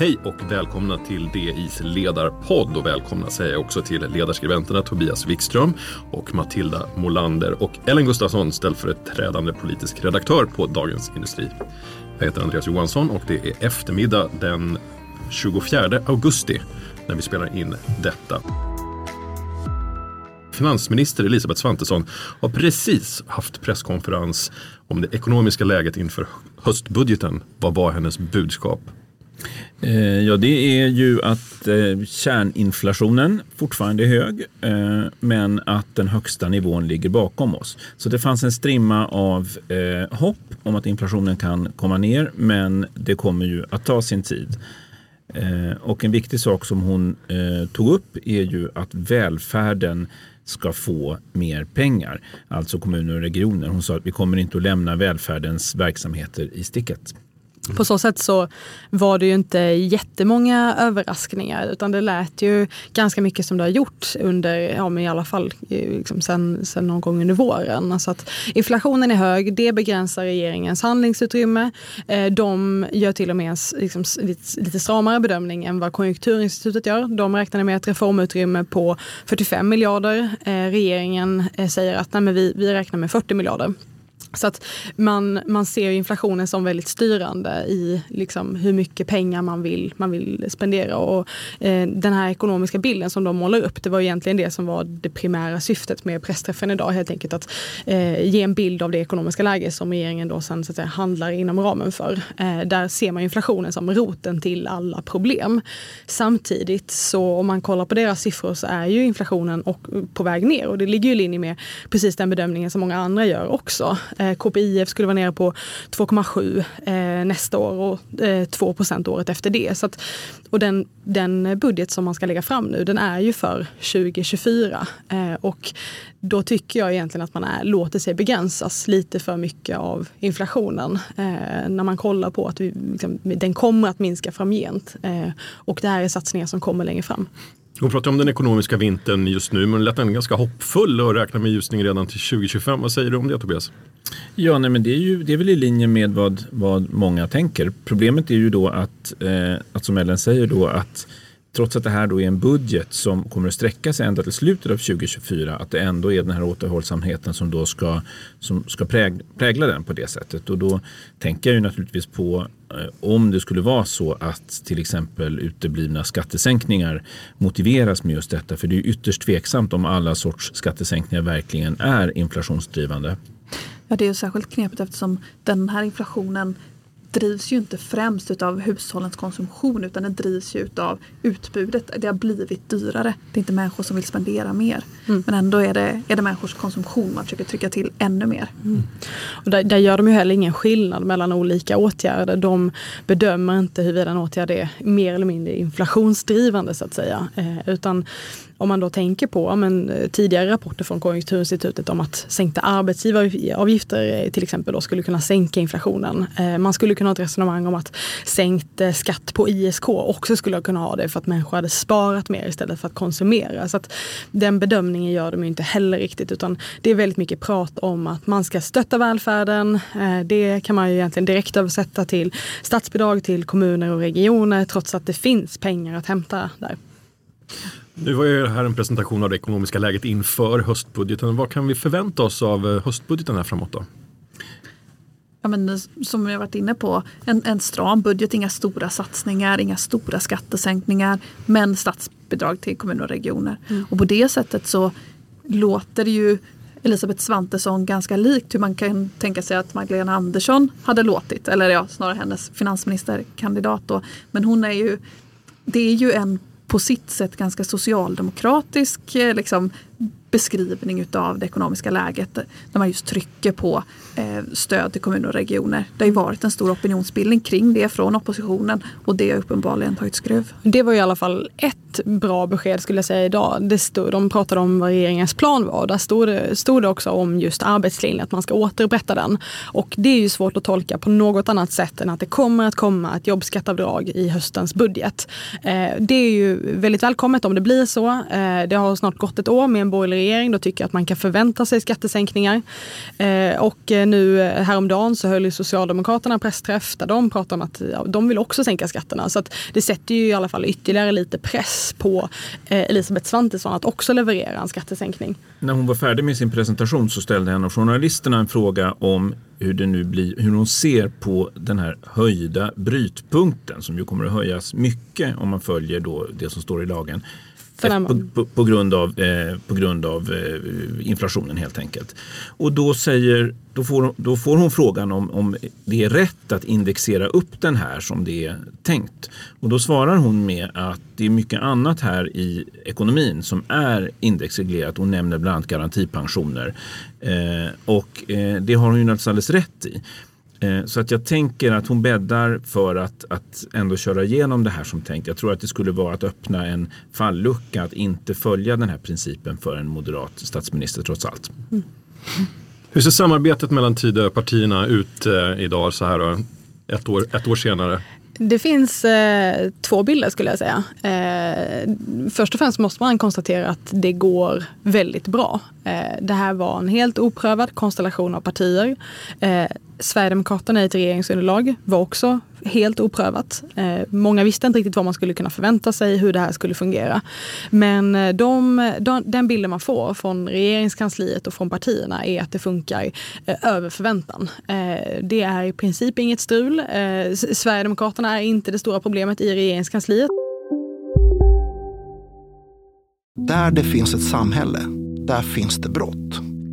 Hej och välkomna till DIs ledarpodd och välkomna säger jag också till ledarskribenterna Tobias Wikström och Matilda Molander och Ellen Gustafsson ställföreträdande politisk redaktör på Dagens Industri. Jag heter Andreas Johansson och det är eftermiddag den 24 augusti när vi spelar in detta. Finansminister Elisabeth Svantesson har precis haft presskonferens om det ekonomiska läget inför höstbudgeten. Vad var hennes budskap? Eh, ja, det är ju att eh, kärninflationen fortfarande är hög, eh, men att den högsta nivån ligger bakom oss. Så det fanns en strimma av hopp om att inflationen kan komma ner, men det kommer ju att ta sin tid. Och en viktig sak som hon tog upp är ju att välfärden ska få mer pengar, alltså kommuner och regioner. Hon sa att vi kommer inte att lämna välfärdens verksamheter i sticket. På så sätt så var det ju inte jättemånga överraskningar utan det lät ju ganska mycket som det har gjort under, ja men i alla fall eh, liksom sen, sen någon gång under våren. Alltså att inflationen är hög, det begränsar regeringens handlingsutrymme. Eh, de gör till och med en liksom, lite stramare bedömning än vad Konjunkturinstitutet gör. De räknade med ett reformutrymme på 45 miljarder. Eh, regeringen säger att nej, men vi, vi räknar med 40 miljarder. Så att man, man ser inflationen som väldigt styrande i liksom hur mycket pengar man vill, man vill spendera. Och, eh, den här ekonomiska bilden som de målar upp, det var egentligen det som var det primära syftet med pressträffen idag. Helt enkelt att eh, ge en bild av det ekonomiska läge som regeringen då sen så att säga, handlar inom ramen för. Eh, där ser man inflationen som roten till alla problem. Samtidigt så om man kollar på deras siffror så är ju inflationen och, på väg ner och det ligger i linje med precis den bedömningen som många andra gör också. Eh, KPIF skulle vara nere på 2,7 eh, nästa år och eh, 2% året efter det. Så att, och den, den budget som man ska lägga fram nu den är ju för 2024. Eh, och då tycker jag egentligen att man är, låter sig begränsas lite för mycket av inflationen. När man kollar på att vi, liksom, den kommer att minska framgent. Och det här är satsningar som kommer längre fram. Hon pratar om den ekonomiska vintern just nu men lät ändå ganska hoppfull och räknar med ljusning redan till 2025. Vad säger du om det Tobias? Ja, nej, men det är, ju, det är väl i linje med vad, vad många tänker. Problemet är ju då att, eh, att som Ellen säger då att trots att det här då är en budget som kommer att sträcka sig ända till slutet av 2024, att det ändå är den här återhållsamheten som då ska, som ska prägla den på det sättet. Och då tänker jag ju naturligtvis på eh, om det skulle vara så att till exempel uteblivna skattesänkningar motiveras med just detta. För det är ytterst tveksamt om alla sorts skattesänkningar verkligen är inflationsdrivande. Ja, det är ju särskilt knepigt eftersom den här inflationen drivs ju inte främst av hushållens konsumtion utan den drivs ju av utbudet. Det har blivit dyrare. Det är inte människor som vill spendera mer. Mm. Men ändå är det, är det människors konsumtion man försöker trycka till ännu mer. Mm. Och där, där, gör de ju heller ingen skillnad mellan olika åtgärder. De bedömer inte huruvida en åtgärd är mer eller mindre inflationsdrivande så att säga. Eh, utan om man då tänker på men, eh, tidigare rapporter från Konjunkturinstitutet om att sänkta arbetsgivaravgifter eh, till exempel då skulle kunna sänka inflationen. Eh, man skulle kunna ha ett resonemang om att sänkt eh, skatt på ISK också skulle kunna ha det för att människor hade sparat mer istället för att konsumera. Så att den bedömningen gör de inte heller riktigt utan det är väldigt mycket prat om att man ska stötta välfärden. Det kan man ju egentligen direkt översätta till statsbidrag till kommuner och regioner trots att det finns pengar att hämta där. Nu var ju det här en presentation av det ekonomiska läget inför höstbudgeten. Vad kan vi förvänta oss av eh, höstbudgeten här framåt då? Ja, men, som vi har varit inne på, en, en stram budget, inga stora satsningar, inga stora skattesänkningar, men statsbidrag till kommuner och regioner. Mm. Och på det sättet så låter det ju Elisabeth Svantesson ganska likt hur man kan tänka sig att Magdalena Andersson hade låtit. Eller ja, snarare hennes finansministerkandidat då. Men hon är ju, det är ju en på sitt sätt ganska socialdemokratisk eh, liksom, beskrivning utav det ekonomiska läget när man just trycker på eh, stöd till kommuner och regioner. Det har ju varit en stor opinionsbildning kring det från oppositionen och det har uppenbarligen tagit skruv. Det var i alla fall ett bra besked skulle jag säga idag. Det stod, de pratade om vad regeringens plan var. och Där stod det, stod det också om just arbetslinjen, att man ska återupprätta den. Och det är ju svårt att tolka på något annat sätt än att det kommer att komma ett jobbskatteavdrag i höstens budget. Eh, det är ju väldigt välkommet om det blir så. Eh, det har snart gått ett år med en borgerlig regering då tycker att man kan förvänta sig skattesänkningar. Eh, och eh, nu eh, häromdagen så höll ju Socialdemokraterna pressträff där de pratar om att ja, de vill också sänka skatterna. Så att det sätter ju i alla fall ytterligare lite press på eh, Elisabeth Svantesson att också leverera en skattesänkning. När hon var färdig med sin presentation så ställde en av journalisterna en fråga om hur, det nu blir, hur hon ser på den här höjda brytpunkten som ju kommer att höjas mycket om man följer då det som står i lagen. På, på, på, grund av, eh, på grund av eh, inflationen helt enkelt. Och då, säger, då, får, då får hon frågan om, om det är rätt att indexera upp den här som det är tänkt. Och då svarar hon med att det är mycket annat här i ekonomin som är indexreglerat. Hon nämner bland annat garantipensioner. Eh, och eh, det har hon ju naturligtvis alldeles rätt i. Eh, så att jag tänker att hon bäddar för att, att ändå köra igenom det här som tänkt. Jag tror att det skulle vara att öppna en fallucka att inte följa den här principen för en moderat statsminister trots allt. Mm. Hur ser samarbetet mellan Tidöpartierna ut eh, idag så här då, ett år, ett år senare? Det finns eh, två bilder skulle jag säga. Eh, först och främst måste man konstatera att det går väldigt bra. Eh, det här var en helt oprövad konstellation av partier. Sverigedemokraterna i ett regeringsunderlag var också helt oprövat. Eh, många visste inte riktigt vad man skulle kunna förvänta sig, hur det här skulle fungera. Men eh, de, de, den bilden man får från regeringskansliet och från partierna är att det funkar eh, över förväntan. Eh, det är i princip inget strul. Eh, Sverigedemokraterna är inte det stora problemet i regeringskansliet. Där det finns ett samhälle, där finns det brott.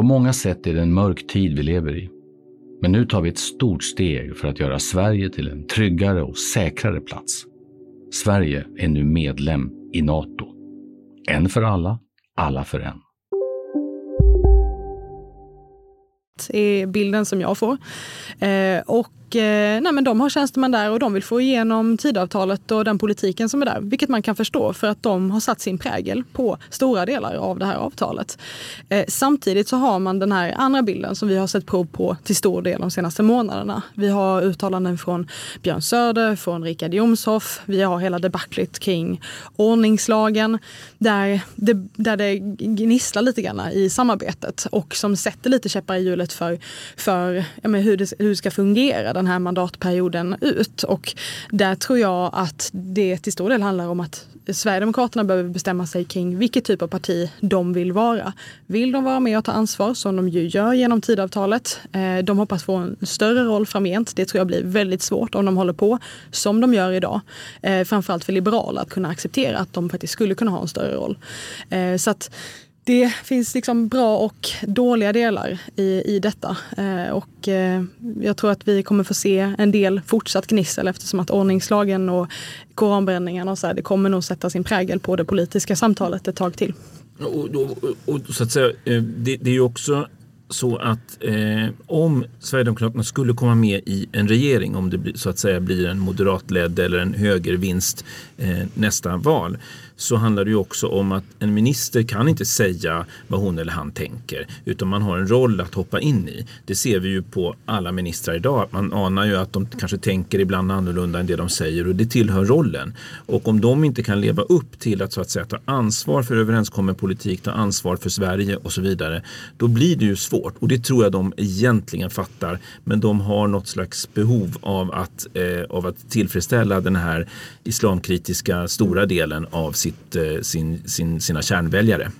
På många sätt är det en mörk tid vi lever i. Men nu tar vi ett stort steg för att göra Sverige till en tryggare och säkrare plats. Sverige är nu medlem i Nato. En för alla, alla för en. är bilden som jag får. Eh, och eh, nej, men de har tjänstemän där och de vill få igenom tidavtalet och den politiken som är där. Vilket man kan förstå för att de har satt sin prägel på stora delar av det här avtalet. Eh, samtidigt så har man den här andra bilden som vi har sett prov på till stor del de senaste månaderna. Vi har uttalanden från Björn Söder, från Richard Jomshoff. Vi har hela debaclet kring ordningslagen där det, där det gnisslar lite grann i samarbetet och som sätter lite käppar i hjulet för, för ja, hur, det, hur det ska fungera den här mandatperioden ut. Och där tror jag att det till stor del handlar om att Sverigedemokraterna behöver bestämma sig kring vilket typ av parti de vill vara. Vill de vara med och ta ansvar som de ju gör genom tidavtalet? Eh, de hoppas få en större roll framgent. Det tror jag blir väldigt svårt om de håller på som de gör idag. Eh, framförallt för liberaler att kunna acceptera att de faktiskt skulle kunna ha en större roll. Eh, så att det finns liksom bra och dåliga delar i, i detta. Eh, och eh, jag tror att vi kommer få se en del fortsatt gnissel eftersom att ordningslagen och koranbränningen och så här, det kommer nog sätta sin prägel på det politiska samtalet ett tag till. Och, och, och, och så att säga, eh, det, det är ju också så att eh, om Sverigedemokraterna skulle komma med i en regering, om det så att säga blir en moderatledd eller en högervinst eh, nästa val, så handlar det ju också om att en minister kan inte säga vad hon eller han tänker utan man har en roll att hoppa in i. Det ser vi ju på alla ministrar idag. Man anar ju att de kanske tänker ibland annorlunda än det de säger och det tillhör rollen. Och om de inte kan leva upp till att så att säga ta ansvar för överenskommen politik, ta ansvar för Sverige och så vidare, då blir det ju svårt. Och det tror jag de egentligen fattar. Men de har något slags behov av att, eh, av att tillfredsställa den här islamkritiska stora delen av sitt sitt, eh, sin, sin, sina kärnväljare.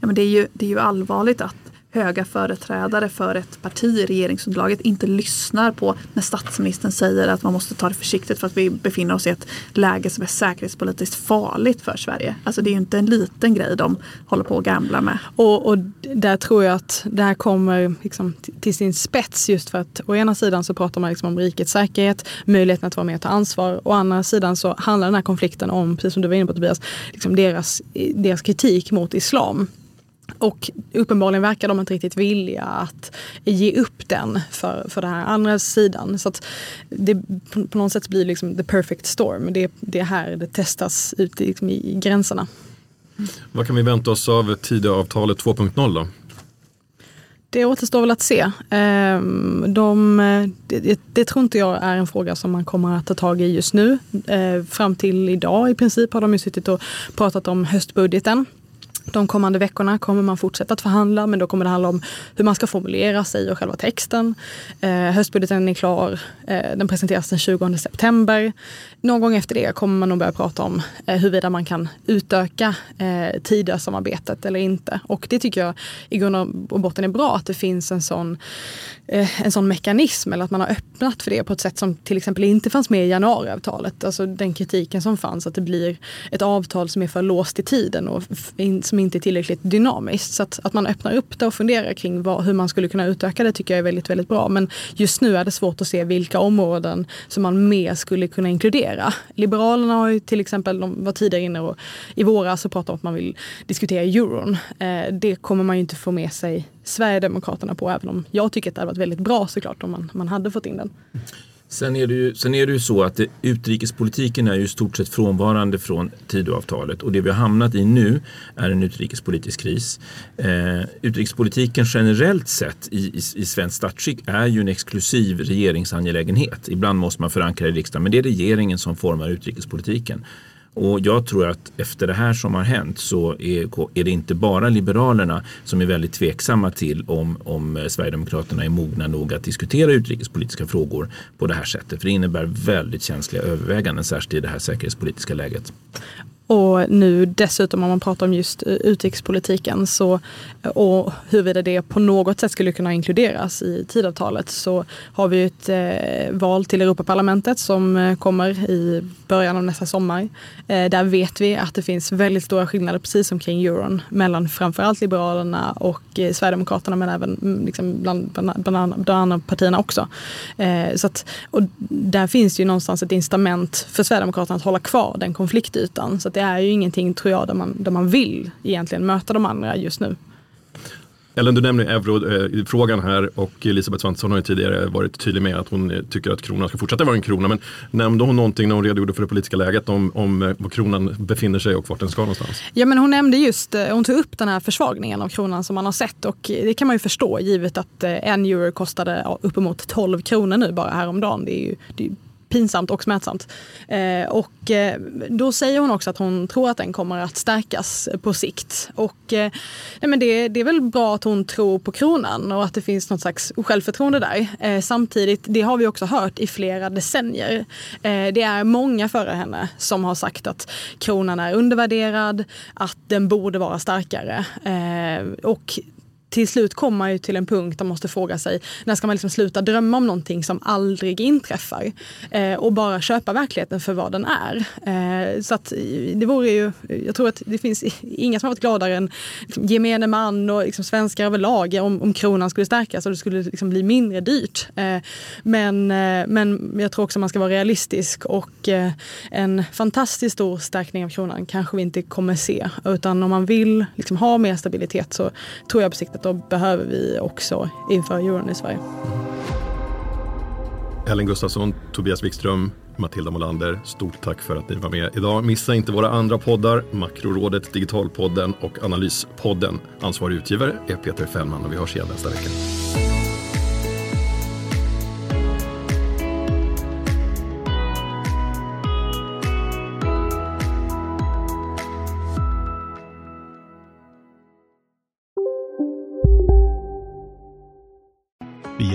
Ja, men det, är ju, det är ju allvarligt att höga företrädare för ett parti i regeringsunderlaget inte lyssnar på när statsministern säger att man måste ta det försiktigt för att vi befinner oss i ett läge som är säkerhetspolitiskt farligt för Sverige. Alltså det är ju inte en liten grej de håller på att gambla med. Och, och där tror jag att det här kommer liksom till sin spets just för att å ena sidan så pratar man liksom om rikets säkerhet, möjligheten att vara med och ta ansvar. Å andra sidan så handlar den här konflikten om, precis som du var inne på Tobias, liksom deras, deras kritik mot islam och uppenbarligen verkar de inte riktigt vilja att ge upp den för, för den här andra sidan. Så att det på, något sätt blir liksom the perfect storm. Det, det är här det testas ut liksom i gränserna. Vad kan vi vänta oss av Tidöavtalet 2.0 då? Det återstår väl att se. Ehm, de, det, det, tror inte jag är en fråga som man kommer att ta tag i just nu. Ehm, fram till idag i princip har de ju suttit och pratat om höstbudgeten. De kommande veckorna kommer man fortsätta att förhandla men då kommer det handla om hur man ska formulera sig och själva texten. Eh, höstbudgeten är klar, eh, den presenteras den 20 september. Någon gång efter det kommer man nog börja prata om eh, huruvida man kan utöka eh, Tidösamarbetet eller inte. Och det tycker jag i grund och botten är bra att det finns en sån, eh, en sån mekanism eller att man har öppnat för det på ett sätt som till exempel inte fanns med i januariavtalet. Alltså den kritiken som fanns att det blir ett avtal som är för låst i tiden och som inte är tillräckligt dynamiskt. Så att, att man öppnar upp det och funderar kring vad, hur man skulle kunna utöka det tycker jag är väldigt, väldigt bra. Men just nu är det svårt att se vilka områden som man mer skulle kunna inkludera. Liberalerna har ju till exempel, de var tidigare inne och i våras så pratade om att man vill diskutera euron. Eh, det kommer man ju inte få med sig Sverigedemokraterna på, även om jag tycker att det hade varit väldigt bra såklart om man, man hade fått in den. Mm. Sen är, det ju, sen är det ju så att det, utrikespolitiken är ju i stort sett frånvarande från Tidöavtalet och det vi har hamnat i nu är en utrikespolitisk kris. Eh, utrikespolitiken generellt sett i, i, i svensk statsskick är ju en exklusiv regeringsangelägenhet. Ibland måste man förankra i riksdagen men det är regeringen som formar utrikespolitiken. Och jag tror att efter det här som har hänt så är, är det inte bara Liberalerna som är väldigt tveksamma till om, om Sverigedemokraterna är mogna nog att diskutera utrikespolitiska frågor på det här sättet. För det innebär väldigt känsliga överväganden, särskilt i det här säkerhetspolitiska läget. Och nu dessutom om man pratar om just eh, utrikespolitiken så, eh, och huruvida det på något sätt skulle kunna inkluderas i tidavtalet så har vi ett eh, val till Europaparlamentet som eh, kommer i början av nästa sommar. Eh, där vet vi att det finns väldigt stora skillnader, precis som kring euron, mellan framförallt Liberalerna och eh, Sverigedemokraterna men även mm, liksom bland, bland, bland, bland andra partierna också. Eh, så att, och där finns ju någonstans ett incitament för Sverigedemokraterna att hålla kvar den konfliktytan. Så det är ju ingenting, tror jag, där man, där man vill egentligen möta de andra just nu. Ellen, du nämner eurofrågan här och Elisabeth Svantesson har ju tidigare varit tydlig med att hon tycker att kronan ska fortsätta vara en krona. Men nämnde hon någonting när hon redogjorde för det politiska läget om, om eh, var kronan befinner sig och vart den ska någonstans? Ja, men hon nämnde just, eh, hon tog upp den här försvagningen av kronan som man har sett och det kan man ju förstå givet att eh, en euro kostade uppemot 12 kronor nu bara häromdagen. Det är ju, det är pinsamt och smärtsamt. Eh, och eh, då säger hon också att hon tror att den kommer att stärkas på sikt. Och eh, nej, men det, det, är väl bra att hon tror på kronan och att det finns något slags självförtroende där. Eh, samtidigt, det har vi också hört i flera decennier. Eh, det är många före henne som har sagt att kronan är undervärderad, att den borde vara starkare. Eh, och till slut kommer man ju till en punkt där man måste fråga sig när ska man liksom sluta drömma om någonting som aldrig inträffar eh, och bara köpa verkligheten för vad den är. Eh, så att eh, det vore ju, jag tror att det finns inga som har varit gladare än liksom, gemene man och liksom svenskar överlag om, om kronan skulle stärkas och det skulle liksom bli mindre dyrt. Eh, men, eh, men jag tror också man ska vara realistisk och eh, en fantastiskt stor stärkning av kronan kanske vi inte kommer se utan om man vill liksom ha mer stabilitet så tror jag på sikt att då behöver vi också inför euron i Sverige. Ellen Gustafsson, Tobias Wikström, Matilda Molander, stort tack för att ni var med idag. Missa inte våra andra poddar, Makrorådet, Digitalpodden och Analyspodden. Ansvarig utgivare är Peter Fällman och vi hörs igen nästa vecka.